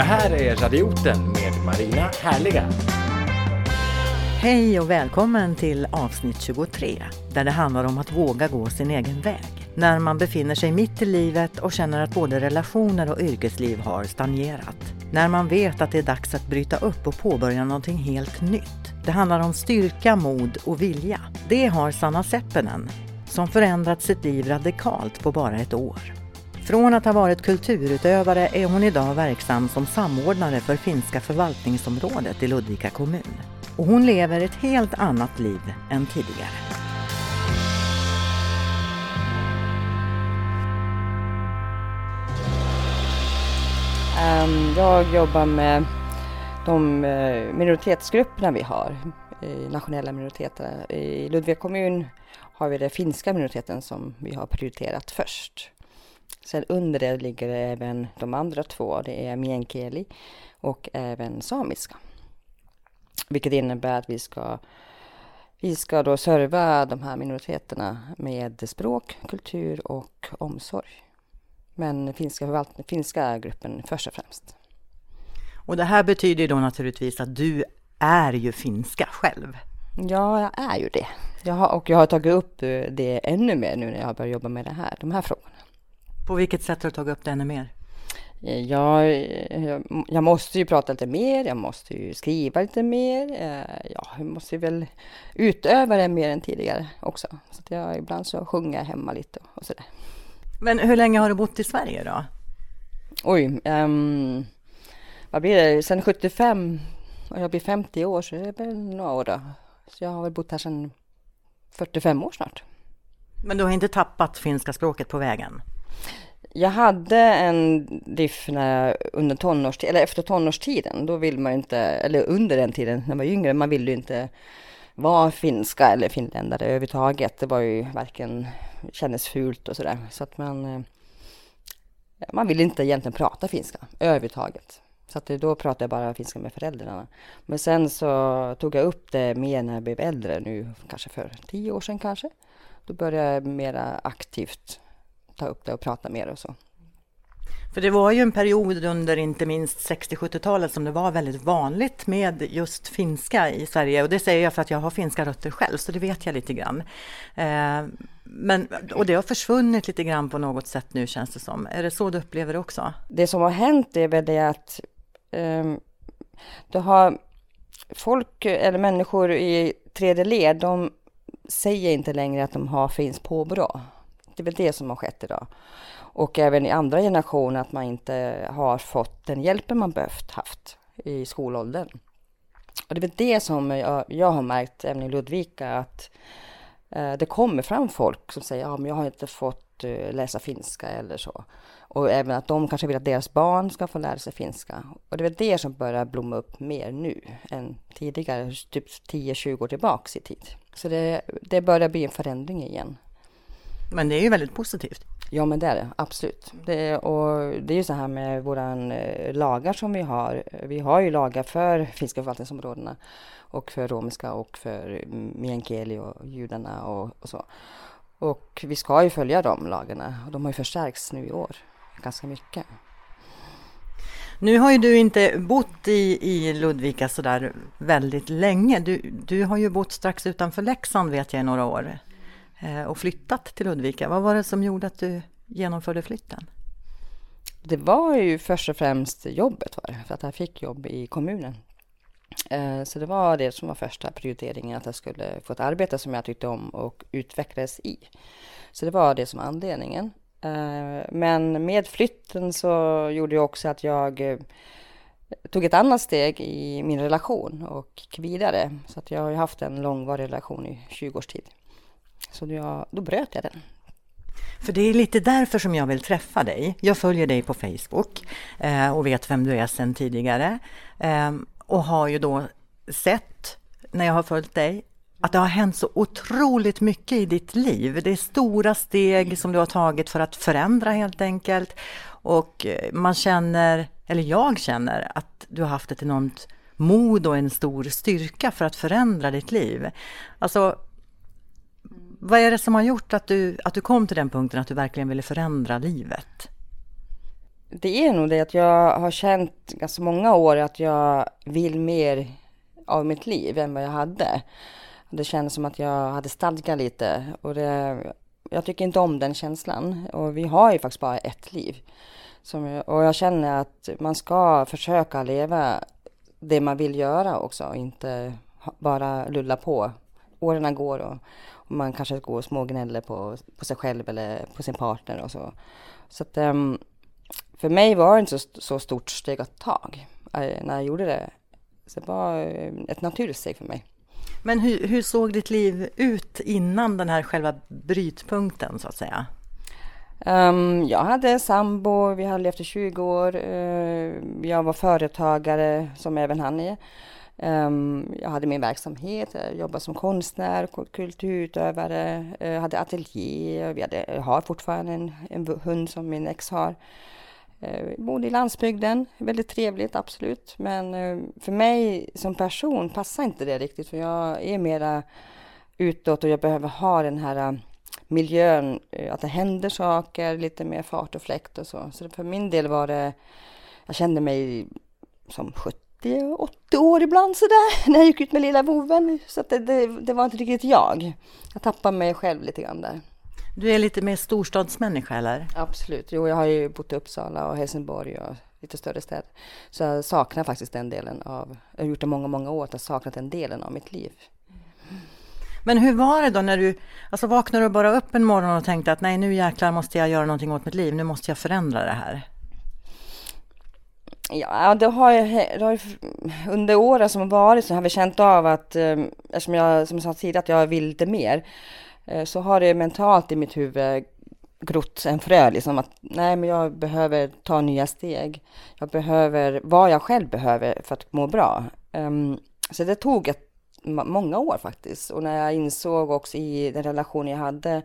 Det här är Radioten med Marina Härliga. Hej och välkommen till avsnitt 23 där det handlar om att våga gå sin egen väg. När man befinner sig mitt i livet och känner att både relationer och yrkesliv har stagnerat. När man vet att det är dags att bryta upp och påbörja någonting helt nytt. Det handlar om styrka, mod och vilja. Det har Sanna Seppinen som förändrat sitt liv radikalt på bara ett år. Från att ha varit kulturutövare är hon idag verksam som samordnare för finska förvaltningsområdet i Ludvika kommun. Och hon lever ett helt annat liv än tidigare. Ehm, jag jobbar med de eh, minoritetsgrupperna vi har, nationella minoriteter. I Ludvika kommun har vi den finska minoriteten som vi har prioriterat först. Sen under det ligger även de andra två, det är meänkieli och även samiska. Vilket innebär att vi ska, vi ska då serva de här minoriteterna med språk, kultur och omsorg. Men finska, finska gruppen först och främst. Och det här betyder då naturligtvis att du är ju finska själv. Ja, jag är ju det. Jag har, och jag har tagit upp det ännu mer nu när jag har börjat jobba med det här, de här frågorna. På vilket sätt har du tagit upp det ännu mer? Eh, Jag, jag, jag måste ju prata lite mer, jag måste ju skriva lite mer. eh, Ja, jag måste väl utöva det mer än tidigare också. Så att jag, ibland så sjunger jag hemma lite och sådär. Men hur länge har du bott i Sverige då? Oj, ehm, vad blir det? Sen 75 och jag blir 50 år så det är väl några år då. Så jag har väl bott här sedan 45 år snart. Men du har inte tappat finska språket på vägen? Jag hade en diff när jag, under tonårstiden, eller efter tonårstiden. Då vill man ju inte, eller under den tiden när man var yngre, man ville ju inte vara finska eller finländare överhuvudtaget. Det var ju varken, kändes fult och sådär. Så att man, eh, man ville inte egentligen prata finska överhuvudtaget. Så att då pratade jag bara finska med föräldrarna. Men sen så tog jag upp det mer när jag blev äldre nu, kanske för tio år sedan kanske. Då började jag mera aktivt ta upp det och prata mer och så. För det var ju en period under inte minst 60-70-talet som det var väldigt vanligt med just finska i Sverige. Och det säger jag för att jag har finska rötter själv, så det vet jag lite grann. Eh, men, och det har försvunnit lite grann på något sätt nu känns det som. Är det så du upplever det också? Det som har hänt är väl det att um, det har folk eller människor i tredje led, de säger inte längre att de har finskt påbrå. Det är väl det som har skett idag. Och även i andra generationer att man inte har fått den hjälpen man behövt haft i skolåldern. Och det är väl det som jag, jag har märkt även i Ludvika att eh, det kommer fram folk som säger ja, men jag har inte fått eh, läsa finska eller så. Och även att de kanske vill att deras barn ska få lära sig finska. Och det är väl det som börjar blomma upp mer nu än tidigare, typ 10-20 år tillbaks i tid. Så det, det börjar bli en förändring igen. Men det är ju väldigt positivt. Ja, men det är det absolut. Det, och det är ju så här med våra eh, lagar som vi har. Vi har ju lagar för finska förvaltningsområdena och för romerska och för meänkieli och judarna och, och så. Och vi ska ju följa de lagarna och de har ju förstärkts nu i år ganska mycket. Nu har ju du inte bott i, i Ludvika sådär väldigt länge. Du, du har ju bott strax utanför Leksand vet jag i några år Eh, och flyttat till Ludvika. Vad var det som gjorde att du genomförde flytten? Det var ju först och främst jobbet var det, för att jag fick jobb i kommunen. Eh, så det var det som var första prioriteringen, att jag skulle få ett arbete som jag tyckte om och utvecklades i. Så det var det som var anledningen. Eh, men med flytten så gjorde det också att jag tog ett annat steg i min relation och gick vidare. Så att jag har ju haft en långvarig relation i 20 års tid. Så då, jag, då bröt jag den. För det är lite därför som jag vill träffa dig. Jag följer dig på Facebook eh, och vet vem du är sedan tidigare. Eh, och har ju då sett, när jag har följt dig, att det har hänt så otroligt mycket i ditt liv. Det är stora steg som du har tagit för att förändra helt enkelt. Och eh, man känner, eller jag känner, att du har haft ett enormt mod och en stor styrka för att förändra ditt liv. Alltså, vad är det som har gjort att du, att du kom till den punkten att du verkligen ville förändra livet? det är nog det att jag har känt ganska många år att jag vill mer av mitt liv än vad jag hade. Det kändes som att jag hade stadga lite och det, jag tycker inte om den känslan. Och vi har ju faktiskt bara ett liv. Som, och jag känner att man ska försöka leva det man vill göra också och inte bara lulla på. Åren går och man kanske går och smågnäller på, på sig själv eller på sin partner och så. Så att, um, för mig var det inte så, så stort steg att ta äh, när jag gjorde det. Så det var eh, ett naturligt steg för mig. Men hur, hur, såg ditt liv ut innan den här själva brytpunkten så att säga? Um, jag hade sambo, vi hade levt i 20 år. Uh, jag var företagare som även han är. Um, jag hade min verksamhet, jag jobbade som konstnär, kulturutövare, uh, hade ateljé. Vi hade, jag har fortfarande en, en hund som min ex har. Uh, bodde i landsbygden, väldigt trevligt absolut. Men uh, för mig som person passar inte det riktigt för jag är mera utåt och jag behöver ha den här miljön, att det händer saker, lite mer fart och fläkt och så. Så för min del var det, jag kände mig som 70, 80 år ibland sådär, när jag gick ut med lilla voven. Så det, det, det, var inte riktigt jag. Jag tappade mig själv lite grann där. Du är lite mer storstadsmänniska eller? Absolut, jo jag har ju bott i Uppsala och Helsingborg och lite större städer. Så jag saknar faktiskt den delen av, jag har gjort det många, många år, att jag saknat den delen av mitt liv. Men hur var det då när du, alltså vaknade du bara upp en morgon och tänkte att nej nu jäklar måste jag göra någonting åt mitt liv, nu måste jag förändra det här? Ja, det har det har, under åren som varit så har vi känt av att, eh, eftersom jag som jag sa tidigare att jag vill lite mer, eh, så har det mentalt i mitt huvud grott en frö, liksom att nej men jag behöver ta nya steg. Jag behöver vad jag själv behöver för att må bra. Ehm, så det tog ett många år faktiskt. Och när jag insåg också i den relation jag hade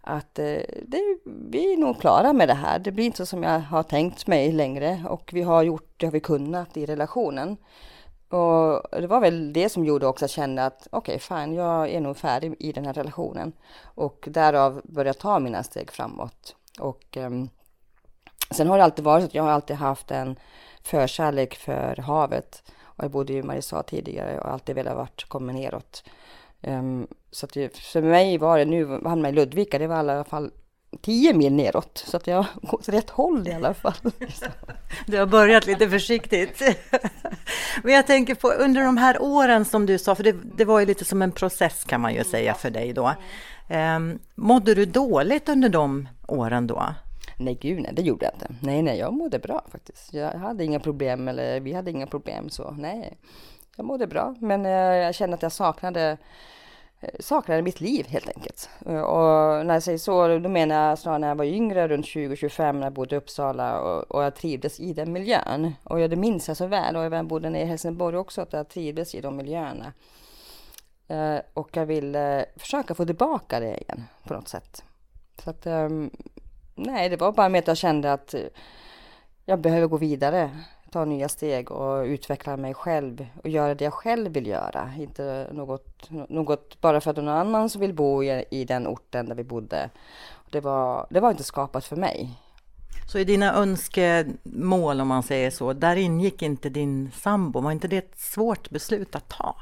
att eh, det, vi är nog klara med det här. Det blir inte så som jag har tänkt mig längre och vi har gjort det vi kunnat i relationen. Och det var väl det som gjorde också att jag kände att okej, okay, fine, jag är nog färdig i den här relationen. Och därav började jag ta mina steg framåt. Och um, sen har det alltid varit så att jag har alltid haft en förkärlek för havet. Och jag bodde i Mariestad tidigare och alltid velat komma neråt. Um, så att det, för mig var det, nu hamnade jag i Ludvika, det var i alla fall 10 mil neråt. Så att jag går åt rätt håll i alla fall. Du har börjat lite försiktigt. Men jag tänker på under de här åren som du sa, för det, det var ju lite som en process kan man ju säga för dig då. Um, mådde du dåligt under de åren då? Nej, gud nej, det gjorde jag inte. Nej, nej, jag mådde bra faktiskt. Jag hade inga problem, eller vi hade inga problem så. Nej, jag mådde bra, men eh, jag kände att jag saknade eh, saknade mitt liv helt enkelt. Eh, och när jag säger så, då menar jag snarare när jag var yngre, runt 20-25, när jag bodde i Uppsala och, och, jag trivdes i den miljön. Och det minns jag så väl, och jag bodde nere i Helsingborg också, att jag trivdes i de miljöerna. Och jag ville försöka få tillbaka det igen på något sätt. Så att ehm, Nej, det var bara med att jag kände att jag behöver gå vidare, ta nya steg och utveckla mig själv och göra det jag själv vill göra. Inte något, något bara för att någon annan som vill bo i, i den orten där vi bodde. Det var, det var inte skapat för mig. Så i dina önskemål, om man säger så, där ingick inte din sambo? Var inte det ett svårt beslut att ta?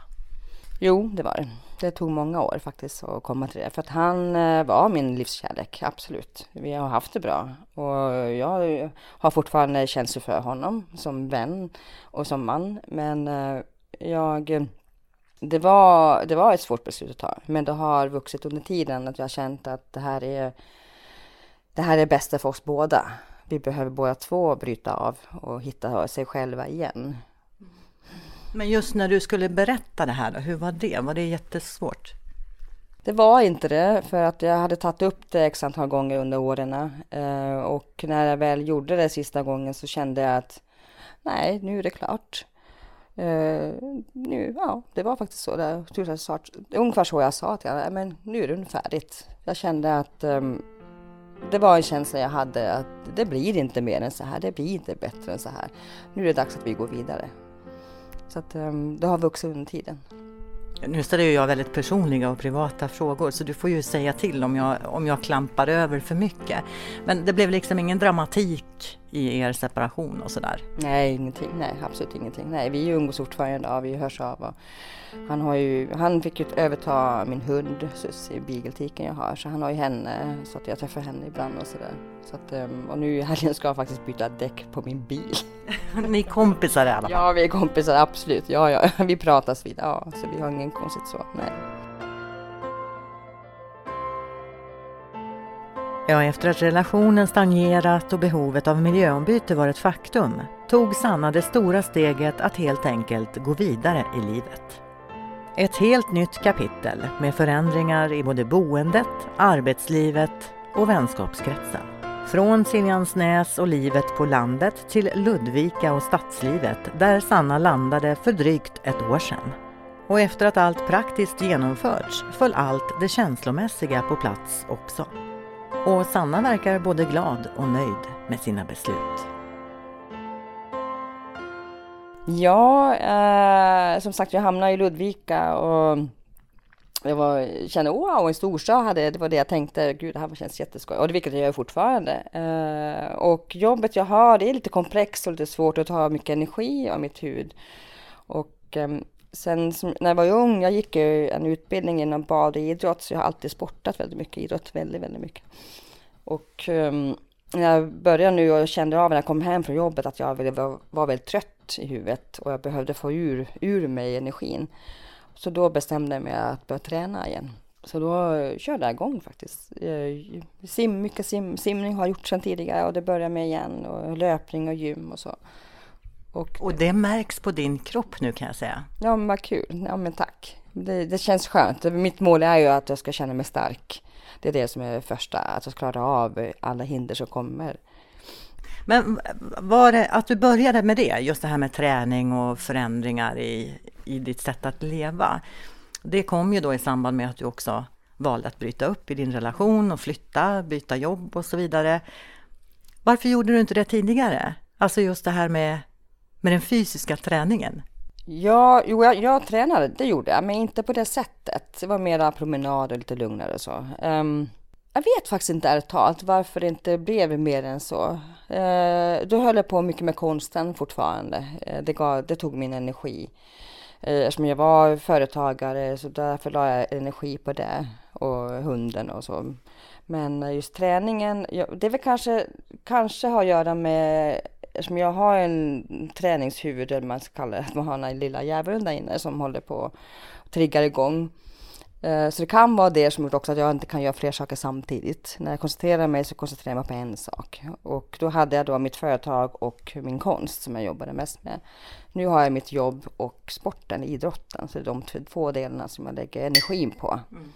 Jo, det var det. Det tog många år faktiskt att komma till det. För att han eh, var min livskärlek, absolut. Vi har haft det bra. Och jag har fortfarande känslor för honom som vän och som man. Men eh, jag... Det var, det var ett svårt beslut att ta. Men det har vuxit under tiden att jag har känt att det här är det här är bästa för oss båda. Vi behöver båda två bryta av och hitta sig själva igen. Men just när du skulle berätta det här, då, hur var det? Var det jättesvårt? Det var inte det, för att jag hade tagit upp det x antal gånger under åren. Eh, och när jag väl gjorde det sista gången så kände jag att nej, nu är det klart. Eh, nu, ja, det var faktiskt så. Det, ungefär så jag sa till honom, men nu är det färdigt. Jag kände att eh, det var en känsla jag hade att det blir inte mer än så här, det blir inte bättre än så här. Nu är det dags att vi går vidare. Så att ehm, det har vuxit under tiden. Nu ställer jag väldigt personliga och privata frågor så du får ju säga till om jag, om jag klampar över för mycket. Men det blev liksom ingen dramatik i er separation och sådär? Nej, ingenting. Nej, absolut ingenting. Nej, vi umgås fortfarande och vi hörs av. Och han, har ju, han fick ju överta min hund, Susie, beagletiken jag har, så han har ju henne, så att jag träffar henne ibland och sådär. Så att, ehm, och nu i helgen ska jag faktiskt byta däck på min bil. Ni är kompisar i alla fall? Ja, vi är kompisar, absolut. Ja, ja, vi pratas vid. Ja, så vi har ingen konstigt så. Nej. Ja, efter att relationen stagnerat och behovet av miljöombyte var ett faktum tog Sanna det stora steget att helt enkelt gå vidare i livet. Ett helt nytt kapitel med förändringar i både boendet, arbetslivet och vänskapskretsen. Från Siljansnäs och livet på landet till Ludvika och stadslivet där Sanna landade för drygt ett år sedan. Och efter att allt praktiskt genomförts föll allt det känslomässiga på plats också. Och Sanna verkar både glad och nöjd med sina beslut. Ja, eh, som sagt, jag hamnade i Ludvika och jag var, kände wow, en storstad hade, det var det jag tänkte, gud det här känns jätteskoj. Och det vilket jag gör fortfarande. Eh, och jobbet jag har, det är lite komplext och lite svårt att ta mycket energi av mitt huvud. Och eh, sen som, när jag var ung, jag gick ju en utbildning inom bad och idrott, så jag har alltid sportat väldigt mycket, idrott väldigt, väldigt mycket. Och um, när jag började nu och kände av när jag kom hem från jobbet att jag var, var väldigt trött i huvudet och jag behövde få ur, ur mig energin. Så då bestämde jag mig att börja träna igen. Så då körde jag igång faktiskt. Eh, sim, mycket sim, simning har jag gjort sedan tidigare och det börjar med igen och löpning och gym och så. Och, och det märks på din kropp nu kan jag säga. Ja men vad kul. Ja men tack. Det, det känns skönt. Mitt mål är ju att jag ska känna mig stark. Det är det som är det första, att jag ska klara av alla hinder som kommer. Men var det att du började med det, just det här med träning och förändringar i, i ditt sätt att leva. Det kom ju då i samband med att du också valde att bryta upp i din relation och flytta, byta jobb och så vidare. Varför gjorde du inte det tidigare? Alltså just det här med, med den fysiska träningen. Ja, jo, jag, jag tränade, det gjorde jag, men inte på det sättet. Det var mera promenad och lite lugnare och så. Um, jag vet faktiskt inte ärligt talat varför det inte blev mer än så. Uh, då höll jag på mycket med konsten fortfarande. Uh, det, gav, det tog min energi. Uh, eftersom jag var företagare så därför la jag energi på det och hunden och så. Men just träningen, ja, det är väl kanske, kanske har att göra med eftersom jag har en träningshuvud, eller man ska kalla det, att man har den lilla djävulen där inne som håller på att trigga igång. Eh, så det kan vara det som gjort också att jag inte kan göra fler saker samtidigt. När jag koncentrerar mig så koncentrerar jag mig på en sak. Och då hade jag då mitt företag och min konst som jag jobbade mest med. Nu har jag mitt jobb och sporten, idrotten. Så det är de två delarna som jag lägger energin på. Mm.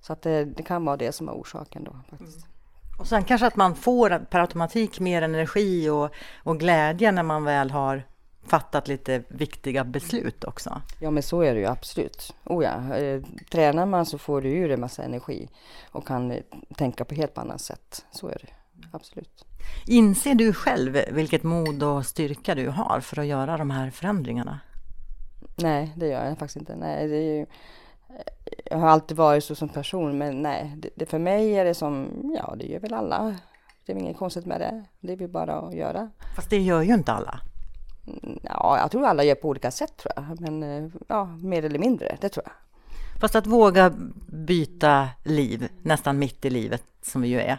Så att det, det, kan vara det som är orsaken då faktiskt. Mm. Och sen kanske att man får per automatik mer energi och, och glädje när man väl har fattat lite viktiga beslut också. Ja men så är det ju absolut. Oh ja. Eh, tränar man så får du ur en massa energi och kan eh, tänka på helt annat sätt. Så är det absolut. Inser du själv vilket mod och styrka du har för att göra de här förändringarna? Nej, det gör jag faktiskt inte. Nej, det är ju, jag har alltid varit så som person, men nej, det, det, för mig är det som, ja det gör väl alla. Det är inget konstigt med det. Det är väl bara att göra. Fast det gör ju inte alla. Mm, ja, jag tror alla gör på olika sätt tror jag, men eh, ja, mer eller mindre, det tror jag. Fast att våga byta liv, nästan mitt i livet som vi ju är,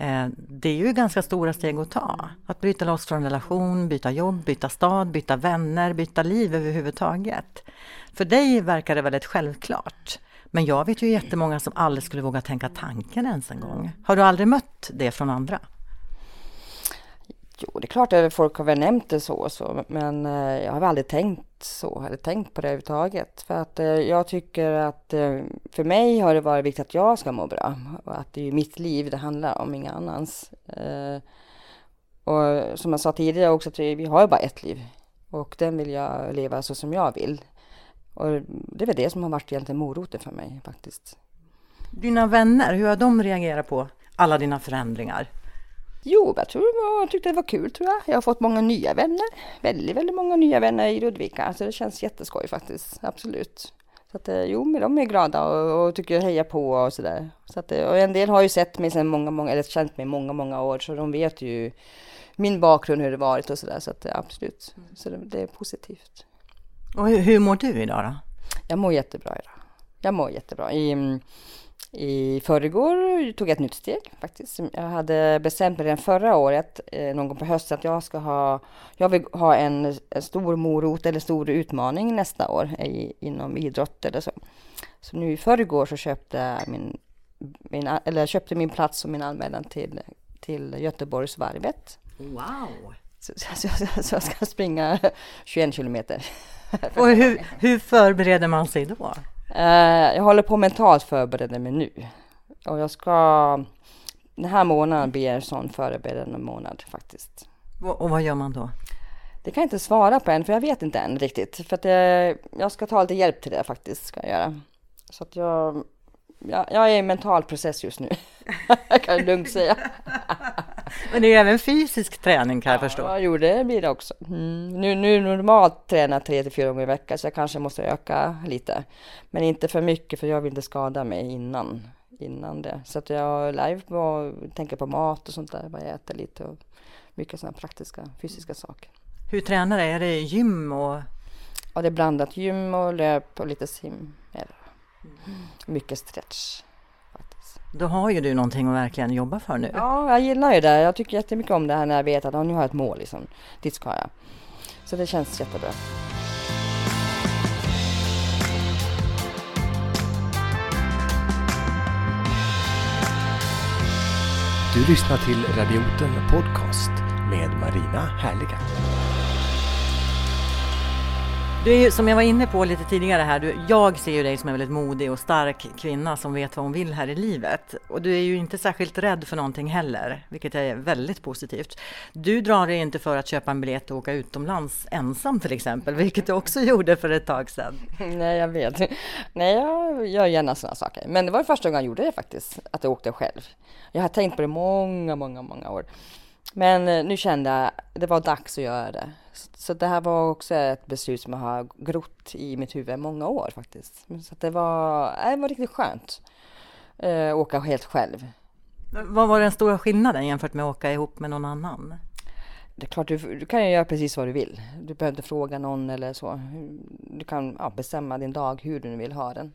Eh, det är ju ganska stora steg att ta. Att bryta loss från relation, byta jobb, byta stad, byta vänner, byta liv överhuvudtaget. För dig verkar det väldigt självklart. Men jag vet ju jättemånga som aldrig skulle våga tänka tanken ens en gång. Har du aldrig mött det från andra? Jo, det är klart att folk har väl nämnt det så, och så men eh, jag har aldrig tänkt så, eller tänkt på det överhuvudtaget. För att eh, jag tycker att eh, för mig har det varit viktigt att jag ska må bra och att det är mitt liv det handlar om, inga annans. Eh, och som jag sa tidigare också, att vi har ju bara ett liv och den vill jag leva så som jag vill. Och det är väl det som har varit egentligen moroten för mig faktiskt. Dina vänner, hur har de reagerat på alla dina förändringar? Jo, jag tror jag tyckte det var kul tror jag. Jag har fått många nya vänner. Väldigt, väldigt många nya vänner i Ludvika. Så det känns jätteskoj faktiskt. Absolut. Så att, eh, jo, men de är glada och, och tycker heja på och sådär. Så att, eh, och en del har ju sett mig sedan många, många, eller känt mig många, många år, så de vet ju min bakgrund, hur det varit och sådär. Så att det, absolut, så det, det är positivt. Och hur, hur mår du idag då? Jag mår jättebra idag. Jag mår jättebra. I, i förrgår tog jag ett nytt steg faktiskt. Jag hade bestämt mig redan förra året, eh, någon gång på hösten, att jag ska ha, jag vill ha en, en stor morot eller stor utmaning nästa år i, inom idrott eller så. Så nu i förrgår så köpte min, min, eller köpte min plats och min anmälan till, till Göteborgsvarvet. Wow! Så, så, så, så jag ska springa 21 kilometer. Och hur, hur förbereder man sig då? Eh, jag håller på mentalt förbereda mig nu. Och jag ska... Den här månaden blir en sån förberedande månad faktiskt. Och, och vad gör man då? Det kan jag inte svara på än, för jag vet inte än riktigt. För att jag, jag ska ta lite hjälp till det faktiskt, ska jag göra. Så att jag... Jag, jag är i en mental process just nu. jag kan lugnt säga. Men det är även fysisk träning kan jag förstå. Ja, jo, det blir det också. Mm. Nu, nu normalt tränar tre till fyra gånger i veckan, så jag kanske måste öka lite. Men inte för mycket, för jag vill inte skada mig innan, innan det. Så att jag live och tänker på mat och sånt där, vad jag äter lite och mycket sådana praktiska fysiska saker. Hur tränar du? Är det gym och? Ja, det är blandat gym och löp och lite sim. Eller. Mycket stretch. Då har ju du någonting att verkligen jobba för nu. Ja, jag gillar ju det. Jag tycker jättemycket om det här när jag vet att nu har jag ett mål. Liksom. Dit ska jag. Så det känns jättebra. Du lyssnar till Radioten Podcast med Marina Härliga. Du är ju, som jag var inne på lite tidigare här, du, jag ser ju dig som en väldigt modig och stark kvinna som vet vad hon vill här i livet. Och du är ju inte särskilt rädd för någonting heller, vilket är väldigt positivt. Du drar dig inte för att köpa en biljett och åka utomlands ensam till exempel, vilket du också gjorde för ett tag sedan. Nej, jag vet. Nej, jag gör gärna sådana saker. Men det var första gången jag gjorde det faktiskt, att jag åkte själv. Jag har tänkt på det många, många, många år. Men eh, nu kände jag att det var dags att göra det. Så det här var också ett beslut som jag har grott i mitt huvud många år faktiskt. Så det var, det var riktigt skönt. Äh, åka helt själv. Vad var den stora skillnaden jämfört med att åka ihop med någon annan? Det är klart, du, du kan ju göra precis vad du vill. Du behöver inte fråga någon eller så. Du kan ja, bestämma din dag hur du vill ha den.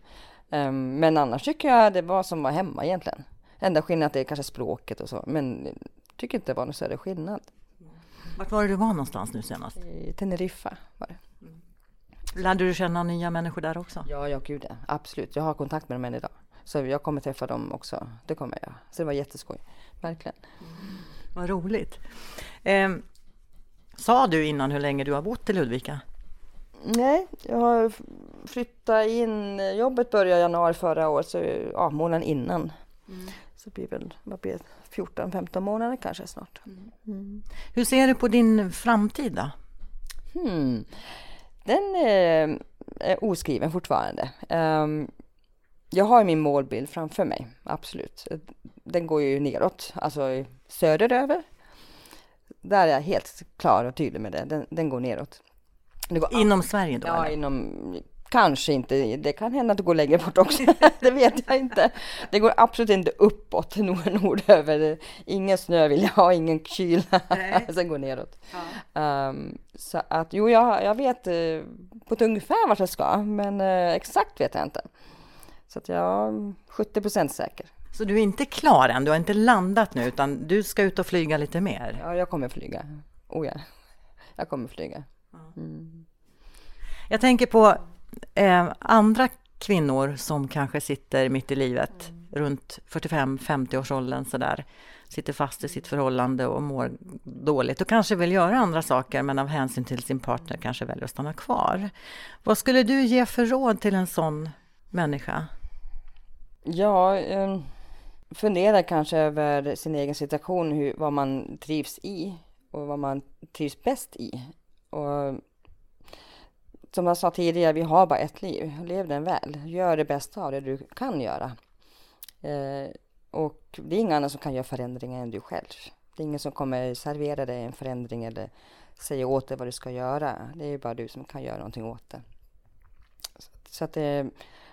Um, men annars tycker jag det var som var hemma egentligen. Enda skillnaden är att kanske språket och så. Men tycker inte det var någon större skillnad. Vart var det du var någonstans nu senast? I Teneriffa var det. Mm. Lärde du känna nya människor där också? Ja, ja gud ja. Absolut. Jag har kontakt med dem än idag. Så jag kommer träffa dem också. Det kommer jag. Så det var jätteskoj. Verkligen. Mm. Vad roligt. Eh, sa du innan hur länge du har bott i Ludvika? Nej, jag har flyttat in. Jobbet började januari förra året, så ja, månaden innan. Mm. Så det blir väl, vad blir 14-15 månader kanske snart. Mm. Mm. Hur ser du på din framtid då? Hmm. Den är, är oskriven fortfarande. Um, jag har min målbild framför mig, absolut. Den går ju neråt, alltså söderöver. Där är jag helt klar och tydlig med det. Den, den går neråt. Går inom Sverige då? Ja, eller? inom Kanske inte, det kan hända att det går längre bort också, det vet jag inte. Det går absolut inte uppåt nord, nordöver. Ingen snö vill jag ha, ingen kyla. Sen går neråt. Ja. Um, så att jo, jag, jag vet uh, på ett ungefär vart jag ska, men uh, exakt vet jag inte. Så att jag är 70 procent säker. Så du är inte klar än? Du har inte landat nu, utan du ska ut och flyga lite mer? Ja, jag kommer flyga. Oh ja, jag kommer flyga. Mm. Jag tänker på eh, andra kvinnor som kanske sitter mitt i livet, mm. runt 45-50 års åldern sådär, sitter fast i sitt förhållande och mår dåligt och kanske vill göra andra saker men av hänsyn till sin partner kanske väljer att stanna kvar. Vad skulle du ge för råd till en sån människa? Ja, eh, fundera kanske över sin egen situation, hur, vad man trivs i och vad man trivs bäst i. Och som jag sa tidigare, vi har bara ett liv. Lev den väl. Gör det bästa av det du kan göra. Eh, och det är ingen annan som kan göra förändringar än du själv. Det är ingen som kommer servera dig en förändring eller säga åt dig vad du ska göra. Det är bara du som kan göra någonting åt det. Så att det,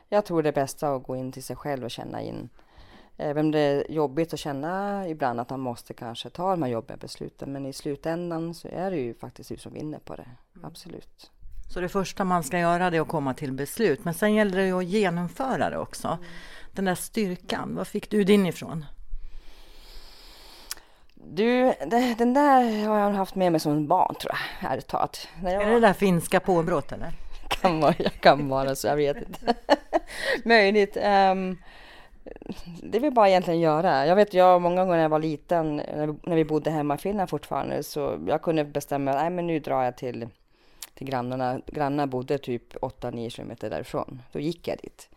jag tror det är bästa att gå in till sig själv och känna in Även om det är jobbigt att känna ibland att man måste kanske ta de här jobbiga besluten. Men i slutändan så är det ju faktiskt du som vinner på det. Mm. Absolut. Så det första man ska göra är att komma till beslut. Men sen gäller det ju att genomföra det också. Mm. Den där styrkan, var fick du din ifrån? Du, det, den där har jag haft med mig som barn tror jag, ärligt talat. Är det det där finska påbrott eller? Kan vara, kan vara så, jag vet inte. Möjligt. Um, det vill bara egentligen göra. Jag vet, jag många gånger när jag var liten, när vi bodde hemma i Finland fortfarande, så jag kunde bestämma, nej men nu drar jag till, till grannarna. Grannarna bodde typ 8-9 kilometer därifrån. Då gick jag dit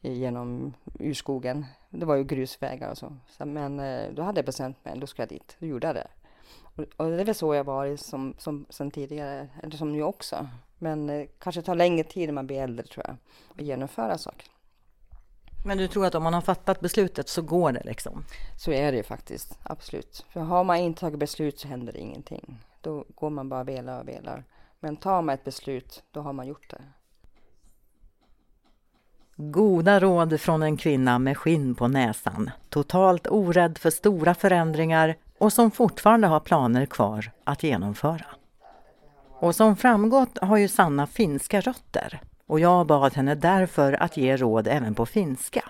genom urskogen. Det var ju grusvägar och så. Men eh, då hade jag bestämt mig, då ska jag dit. Då gjorde jag det. Och, det är väl så jag varit som, som, som tidigare, eller som nu också. Men eh, kanske tar längre tid när man blir äldre tror jag, att genomföra saker. Men du tror att om man har fattat beslutet så går det liksom? Så är det ju faktiskt, absolut. För har man inte tagit beslut så händer det ingenting. Då går man bara och velar och velar. Men tar man ett beslut, då har man gjort det. Goda råd från en kvinna med skinn på näsan, totalt orädd för stora förändringar och som fortfarande har planer kvar att genomföra. Och som framgått har ju Sanna finska rötter och jag bad henne därför att ge råd även på finska.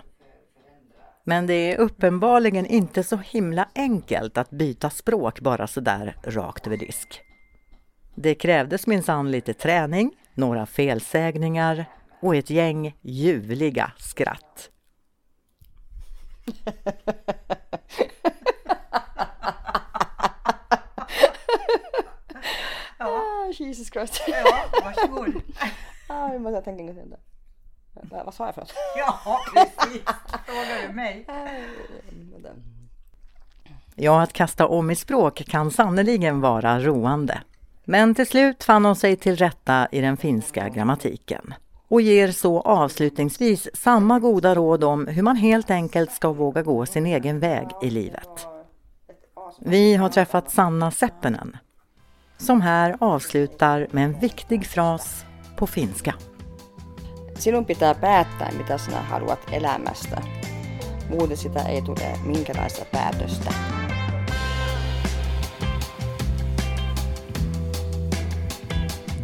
Men det är uppenbarligen inte så himla enkelt att byta språk bara sådär rakt över disk. Det krävdes minsann lite träning, några felsägningar och ett gäng ljuvliga skratt. ja. Ah, Jesus Christ. ja, varsågod. ah, jag måste tänka en gång till. Vad sa jag för något? Ja, precis. Frågar du mig? Ja, att kasta om i språk kan sannoliken vara roande. Men till slut fann hon sig till rätta i den finska grammatiken och ger så avslutningsvis samma goda råd om hur man helt enkelt ska våga gå sin egen väg i livet. Vi har träffat Sanna Seppänen som här avslutar med en viktig fras på finska. Sinun pitää päättää, mitä sinä haluat elämästä. Muuten sitä ei tule minkälaista päätöstä.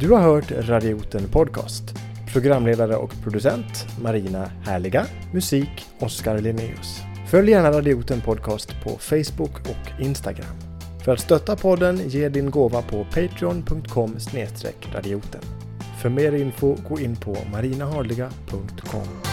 Du har hört Radioten Podcast. Programledare och producent Marina Härliga. Musik Oskar Linnaeus. Följ gärna Radioten Podcast på Facebook och Instagram. För att stötta podden, ge din gåva på patreon.com radioten. För mer info, gå in på marinaharliga.com.